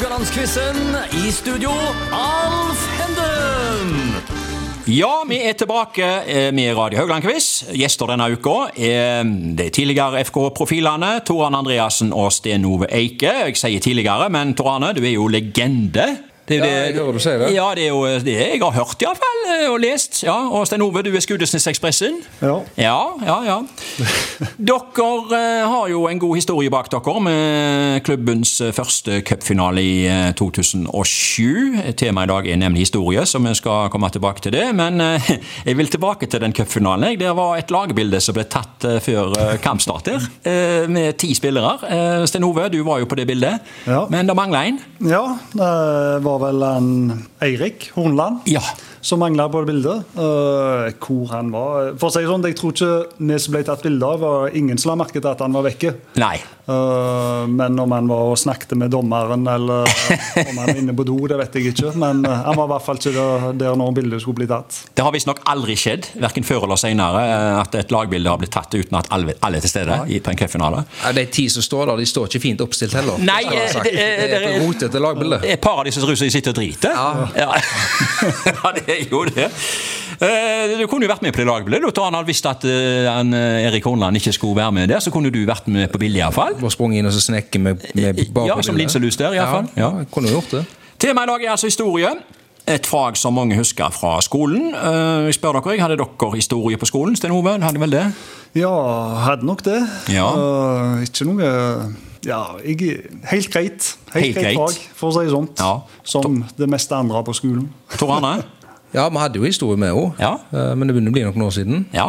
Haugalandsquizen. I studio, Alf Henden. Ja, vi er tilbake eh, med Radio Haugland-quiz. Gjester denne uka er de tidligere FK-profilene Tor Arne Andreassen og Sten Ove Eike. Jeg sier tidligere, men Tor Arne, du er jo legende. Det er jo Ja, jeg hører du sier det. Ja, det er jo det jeg har hørt iallfall, og lest. Ja, Og Sten Ove, du er Skudenesnekspressen. Ja. Ja, ja, ja. Dere eh, har jo en god historie bak dere med klubbens eh, første cupfinale i eh, 2007. Temaet i dag er nemlig historie, så vi skal komme tilbake til det. Men eh, jeg vil tilbake til den cupfinalen. Det var et lagbilde som ble tatt eh, før eh, kampstart der, eh, med ti spillere. Stein Sten Ove, du var jo på det bildet, Ja. men det mangla en. Ja, det var vel en Eirik Hornland Ja. Som mangla på det bildet. Uh, hvor han var For å si det sånn, Jeg tror ikke vi som ble tatt bilde av, var ingen som la merke til at han var vekke. Nei. Uh, men om han var og snakket med dommeren, eller om han var inne på do, det vet jeg ikke. Men uh, han var i hvert fall ikke der, der når bildet skulle bli tatt. Det har visstnok aldri skjedd, verken før eller senere, eh, at et lagbilde har blitt tatt uten at alle, alle er til stede i, på en cupfinale. Ja, de ti som står der, de står ikke fint oppstilt heller. Nei, sagt. det- det- det er et rotete lagbilde. Et par av de som ruser, de sitter og driter. Ja. Ja. jo det. Eh, Du kunne jo vært med på det lagbladet. da, Han hadde visst at eh, han, eh, Erik Hornland ikke skulle være med der, så kunne du vært med på bildet iallfall. Bare sprunget inn og så snekket med, med bak Ja, som linselus der, i hvert fall. Ja, Ja. kunne gjort det. Temaet i dag er altså historie. Et fag som mange husker fra skolen. Eh, Jeg spør dere, Hadde dere historie på skolen? Sten Ove, hadde vel det? Ja, hadde nok det. Ja. Uh, ikke noe Ja, jeg, helt greit. Helt, Helt greit greit. fag, for å si det sånn. Ja. Som det meste andre på skolen. Tor Arne? Ja, vi hadde jo historie med henne, Ja. Eh, men det begynner å bli noen år siden. Ja.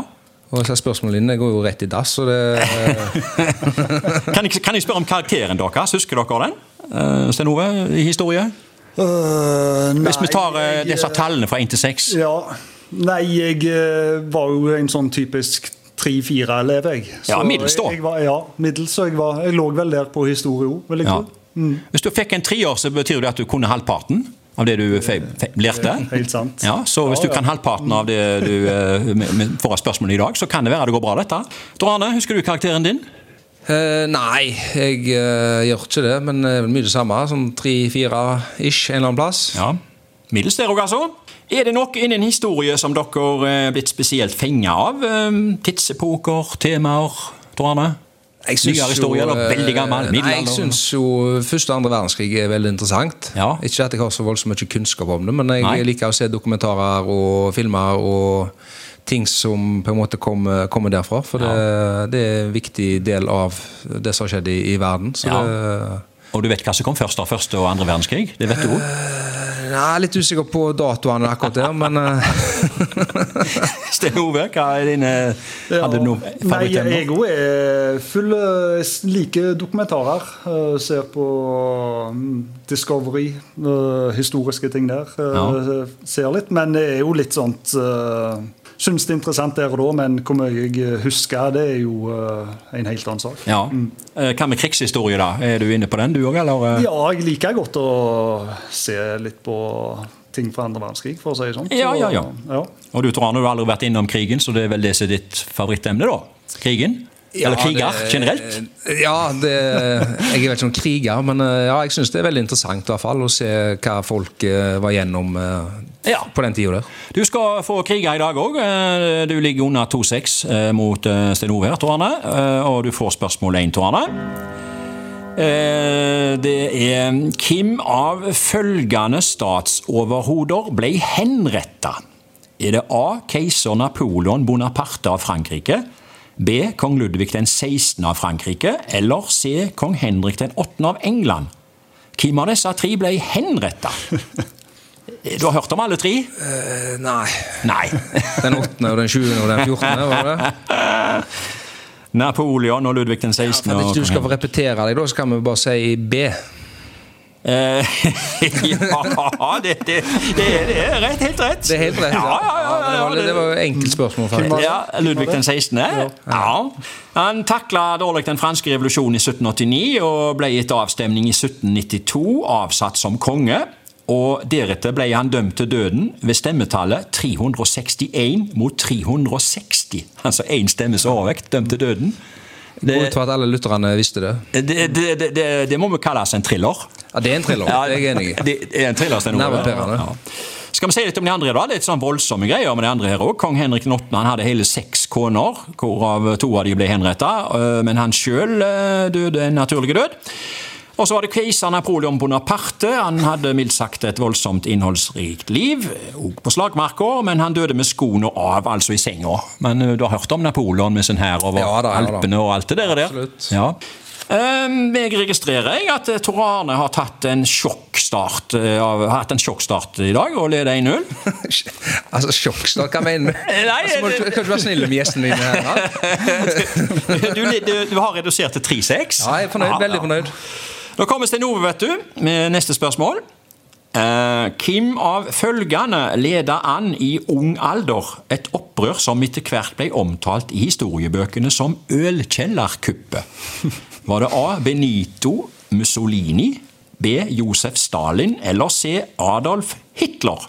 Og så spørsmålene dine går jo rett i dass, så det Kan jeg, kan jeg spørre om karakteren deres? Husker dere den? Uh, Sten Ove, i historie? Eh, Hvis vi tar uh, disse tallene fra 1 til 6. Ja. Nei, jeg eh, var jo en sånn typisk 3-4-elev, jeg. Ja, middels da. Jeg var, ja, middels. Så jeg, var, jeg lå vel der på historie òg, vil jeg Ja. tro. Hvis du fikk en treår, så betyr det at du kunne halvparten av det du fe- fe- lærte. Helt sant. Ja, så hvis Ja, du kan halvparten av det du eh, får av spørsmålene i dag, så kan det være det går bra, dette. Tor husker du karakteren din? Uh, Nei, jeg uh, gjør ikke det, men er mye det samme. Sånn tre-fire-ish en eller annen plass. Ja. Middels der òg, altså. Er det noe innen historie som dere er blitt spesielt fenga av? Tidsepoker, temaer? Jeg syns Nyere historie, eller eh, veldig gammel? Nei, jeg syns jo første og andre verdenskrig er veldig interessant. Ja. Ikke at jeg har så voldsomt mye kunnskap om det, men jeg Nei. liker å se dokumentarer og filmer og ting som på en måte kommer, kommer derfra. For det, det er en viktig del av det som har skjedd i, i verden. Så Ja. det, Og du vet hva som kom først da, første og andre verdenskrig? Det vet du òg? Jeg er litt usikker på datoene akkurat der, men eh, Sten Ove, hva er dine Hadde du noe favorittemne? jeg òg er full eh, Like dokumentarer. Eh, Ser på mm, Discovery, historiske ting der. Ja. Ser litt, men det er jo litt sånt uh, Syns det er interessant der og da, men hvor mye jeg husker, det er jo eh, en helt annen sak. Ja. Eh, Hva med krigshistorie, da? Er du inne på den, du òg, eller? eh? Ja, jeg liker godt å se litt på ting fra andre verdenskrig, for å si det sånn. Ja, ja, ja. ja. Og du tror han har aldri vært innom krigen, så det er vel det som er ditt favorittemne, da? Krigen? Eller kriger det- generelt? Ja, det, jeg er vel ikke noen kriger, men eh, ja, jeg syns det er veldig interessant i hvert fall, å se hva folk eh, var gjennom eh, Ja. på den tida der. Du skal få krige i dag òg. Du ligger under 2-6 eh, mot Sten Ove her, Tor Arne. Eh, Og du får spørsmål 1, Tor Arne. Eh, Det er Hvem av følgende statsoverhoder ble henretta? Er det A. Keiser Napoleon Bonaparte av Frankrike? B. Kong Ludvig den 16. av Frankrike? Eller C. Kong Henrik den 8. av England? Hvem av disse tre ble henretta? Du har hørt om alle tre? Uh, nei. Nei. Den 8. og den 20. og den 14., var det? Napoleon og Ludvig den 16. For at ikke du skal få repetere deg, da, så kan vi bare si B. Eh, ja, det, det, det, er, det er rett, helt rett. Det er helt rett. Ja, ja, ja, ja, det var, det var enkelt spørsmål. faktisk. Ja, Ludvig den 16. Ja. Han takla dårlig den franske revolusjonen i 1789 og ble etter avstemning i 1792 avsatt som konge. Og Deretter ble han dømt til døden ved stemmetallet 361 mot 360. Altså én stemmes overvekt dømt til døden. Ut fra at alle lytterne visste det. Det, det, det, det, det må vi kalle en thriller. Ja, Det er en thriller. det er jeg enig i. Det er en thriller, Sten Ove. Ja. Skal vi si litt om de andre, da? Litt sånn voldsomme greier med de andre her òg. Kong Henrik 8. Han hadde hele seks koner, hvorav to av de ble henretta. Men han sjøl døde en naturlig død. Og så var det keiser Napoleon Bonaparte. Han hadde mildt sagt et voldsomt innholdsrikt liv, òg på slagmarka, men han døde med skoene av, altså i senga. Men uh, du har hørt om Napoleon med sin hær over Ja da, ja. Alpene og alt det der? Absolutt. Ja. Um, jeg registrerer at eh, Tor Arne har tatt en sjokkstart eh, hatt en sjokkstart i dag og leder 1-0. Altså, Sjokkstart, hva mener du? Nei, Altså, må du kan ikke være snill med gjestene dine her? Du, du, du har redusert til 3-6. Ja, jeg er fornøyd. Ja, Veldig fornøyd. Nå kommer Stein Ove, vet du, med neste spørsmål. Eh, Hvem av følgende leda an i ung alder et opprør som etter hvert ble omtalt i historiebøkene som ølkjellerkuppet? Var det A. Benito Mussolini, B. Josef Stalin eller C. Adolf Hitler?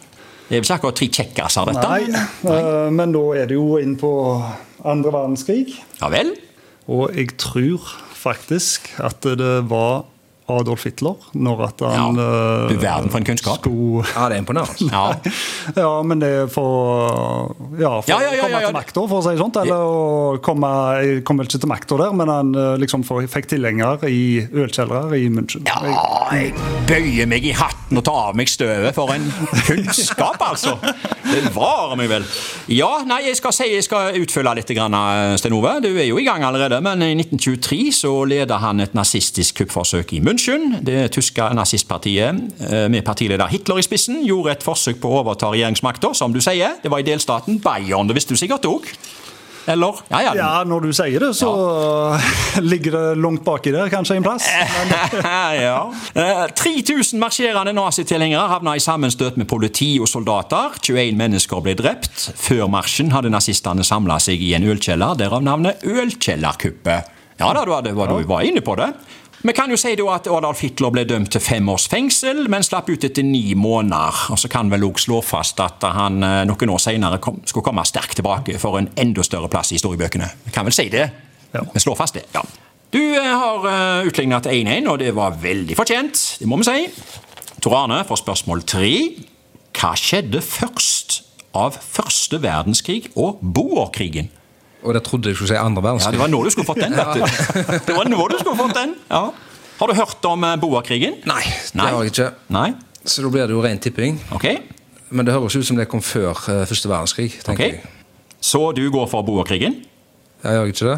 Det er vel ikke akkurat tre kjekkaser, dette? Nei, eh, men da er det jo inn på andre verdenskrig. Ja vel? Og jeg tror faktisk at det var Adolf Hitler når at han Ja, eh, du verden for en kunnskap. Sto... Ja, det er imponerende. Ja. Ja, men det er for Ja, for Ja, ja, ja, å komme ja, ja. til makta, for å si det sånt. Eller å komme Jeg kom vel ikke til makta der, men han eh, liksom for, fikk tilhenger i ølkjellere i München. Ja, jeg bøyer meg i hatten og tar av meg støvet. For en kunnskap, altså! Det varer meg vel. Ja, nei, jeg skal si jeg skal utfylle litt, eh, Sten Ove. Du er jo i gang allerede. Men i 1923 så leda han et nazistisk kuppforsøk i München. Det tyske nazistpartiet, eh, med partileder Hitler i spissen, gjorde et forsøk på å overta regjeringsmakta, som du sier. Det var i delstaten Bayern. Det visste du sikkert òg? Eller? Ja, ja. Ja, når du sier det, så ligger det langt baki der, kanskje en plass. ja. Eh, 3000 marsjerende nazitilhengere havna i sammenstøt med politi og soldater. 21 mennesker ble drept. Før marsjen hadde nazistene samla seg i en ølkjeller, derav navnet Ølkjellerkuppet. Ja da, du, hadde, du var inne på det. Vi kan jo si da at Adolf Hitler ble dømt til fem års fengsel, men slapp ut etter ni måneder. Og så kan vel også slå fast at han eh, noen år senere kom, skulle komme sterkt tilbake for en enda større plass i historiebøkene. Vi kan vel si det? Ja. Vi slår fast det. ja. Du eh, har uh, utligna til 1-1, og det var veldig fortjent. Det må vi si. Tor Arne får spørsmål tre. Hva skjedde først av første verdenskrig og boerkrigen? Og det trodde jeg skulle si andre verdenskrig. Ja. Det var nå du skulle fått den, vet du. Det var nå du skulle fått den. Ja. Har du hørt om Boakrigen? boerkrigen? Nei, det har jeg ikke. Nei? Så da blir det jo ren tipping. Ok. Men det høres ut som det kom før eh, første verdenskrig. tenker okay. jeg. Så du går for boerkrigen? Ja, gjør ikke det?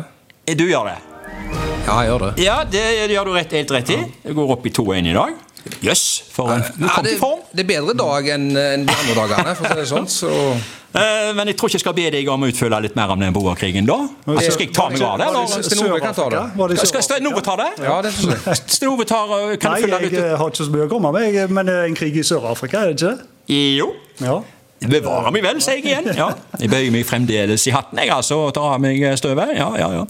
Eh, Du gjør det? Ja, jeg gjør det. Ja, det, det gjør du rett, helt rett i. Du går opp i 2-1 i dag. Jøss, for en Ja, det, form. det er bedre dag enn de andre dagene, for å si det sånn. Så Eh, Men jeg tror ikke jeg skal be deg om å utfylle litt mer om den boerkrigen, da. Altså, skal jeg ta meg av det, eller? det kan ta det. Skal Stenove ta det? ja, det jeg. Tar, eh, kan Nei, jeg litt eh, har ikke så mye å komme med, men det er en krig i Sør-Afrika, er det ikke? Jo. Ja. Bevarer meg vel, sier jeg igjen. Ja. Jeg bøyer meg fremdeles i hatten, jeg, altså, og tar av meg støvet. Ja, ja, ja.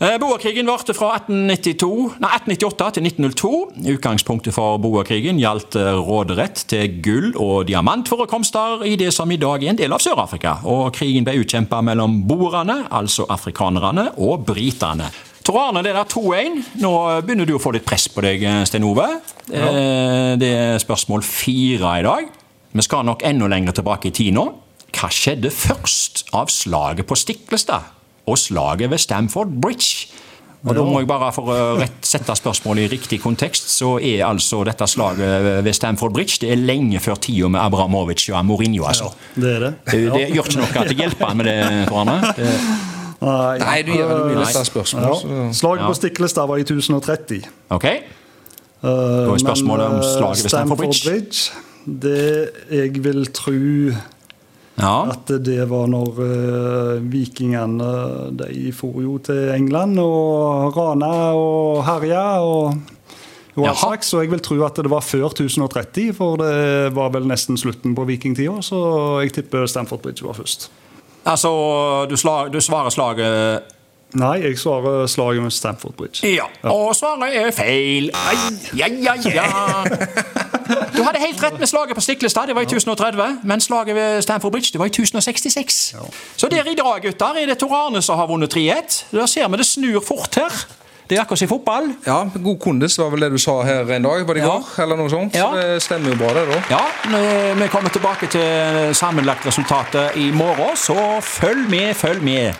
Eh, Boerkrigen varte fra 1892, nei, 1898 til 1902. Utgangspunktet for boerkrigen gjaldt eh, råderett til gull- og diamantforekomster i det som i dag er en del av Sør-Afrika. Og krigen ble utkjempa mellom boerne, altså afrikanerne, og britene. Tor Arne, det er 2-1. Nå begynner du å få litt press på deg, Sten Ove. Ja. Det er spørsmål fire i dag. Vi skal nok enda lenger tilbake i tid nå. Hva skjedde først av slaget på Stiklestad og slaget ved Stamford Bridge? Og da må jeg bare For å rett sette spørsmålet i riktig kontekst, så er altså dette slaget ved Stamford Bridge det er lenge før tida med Abramovic og Mourinho. altså. Ja, Det er det. Det, det gjør ikke noe at jeg hjelper han med det, Tor Arne. Nei, du gir veldig mye Nei. lettere spørsmål. Ja. Slaget Ja. på Stiklestad var i 1030. ok? Da er spørsmålet om slaget ved Stamford Bridge. Bridge. Det jeg vil tro Ja. at det var når uh, vikingene De for jo til England og rana og herja og og slags, så jeg vil tro at det var før 1030, for det var vel nesten slutten på vikingtida. Så jeg tipper Stamford Bridge var først. Altså, du, slag, du svarer slaget Nei, jeg svarer slaget med Stamford Bridge. Ja, og svaret er feil. Ai, ja, ja, ja. Du hadde helt rett med slaget på Stiklestad, det var i 1030. Men slaget ved Stamford Bridge det var i 1066. Så der i dag, gutter, er det Tor Arne som har vunnet 3-1. Da ser vi det snur fort her. Det er akkurat som i fotball. Ja, god kondis var vel det du sa her en dag, var det i Ja. går? Eller noe sånt. Ja. Så det stemmer jo bra, det, da. Ja, vi kommer tilbake til sammenlagt resultatet i morgen, så følg med, følg med.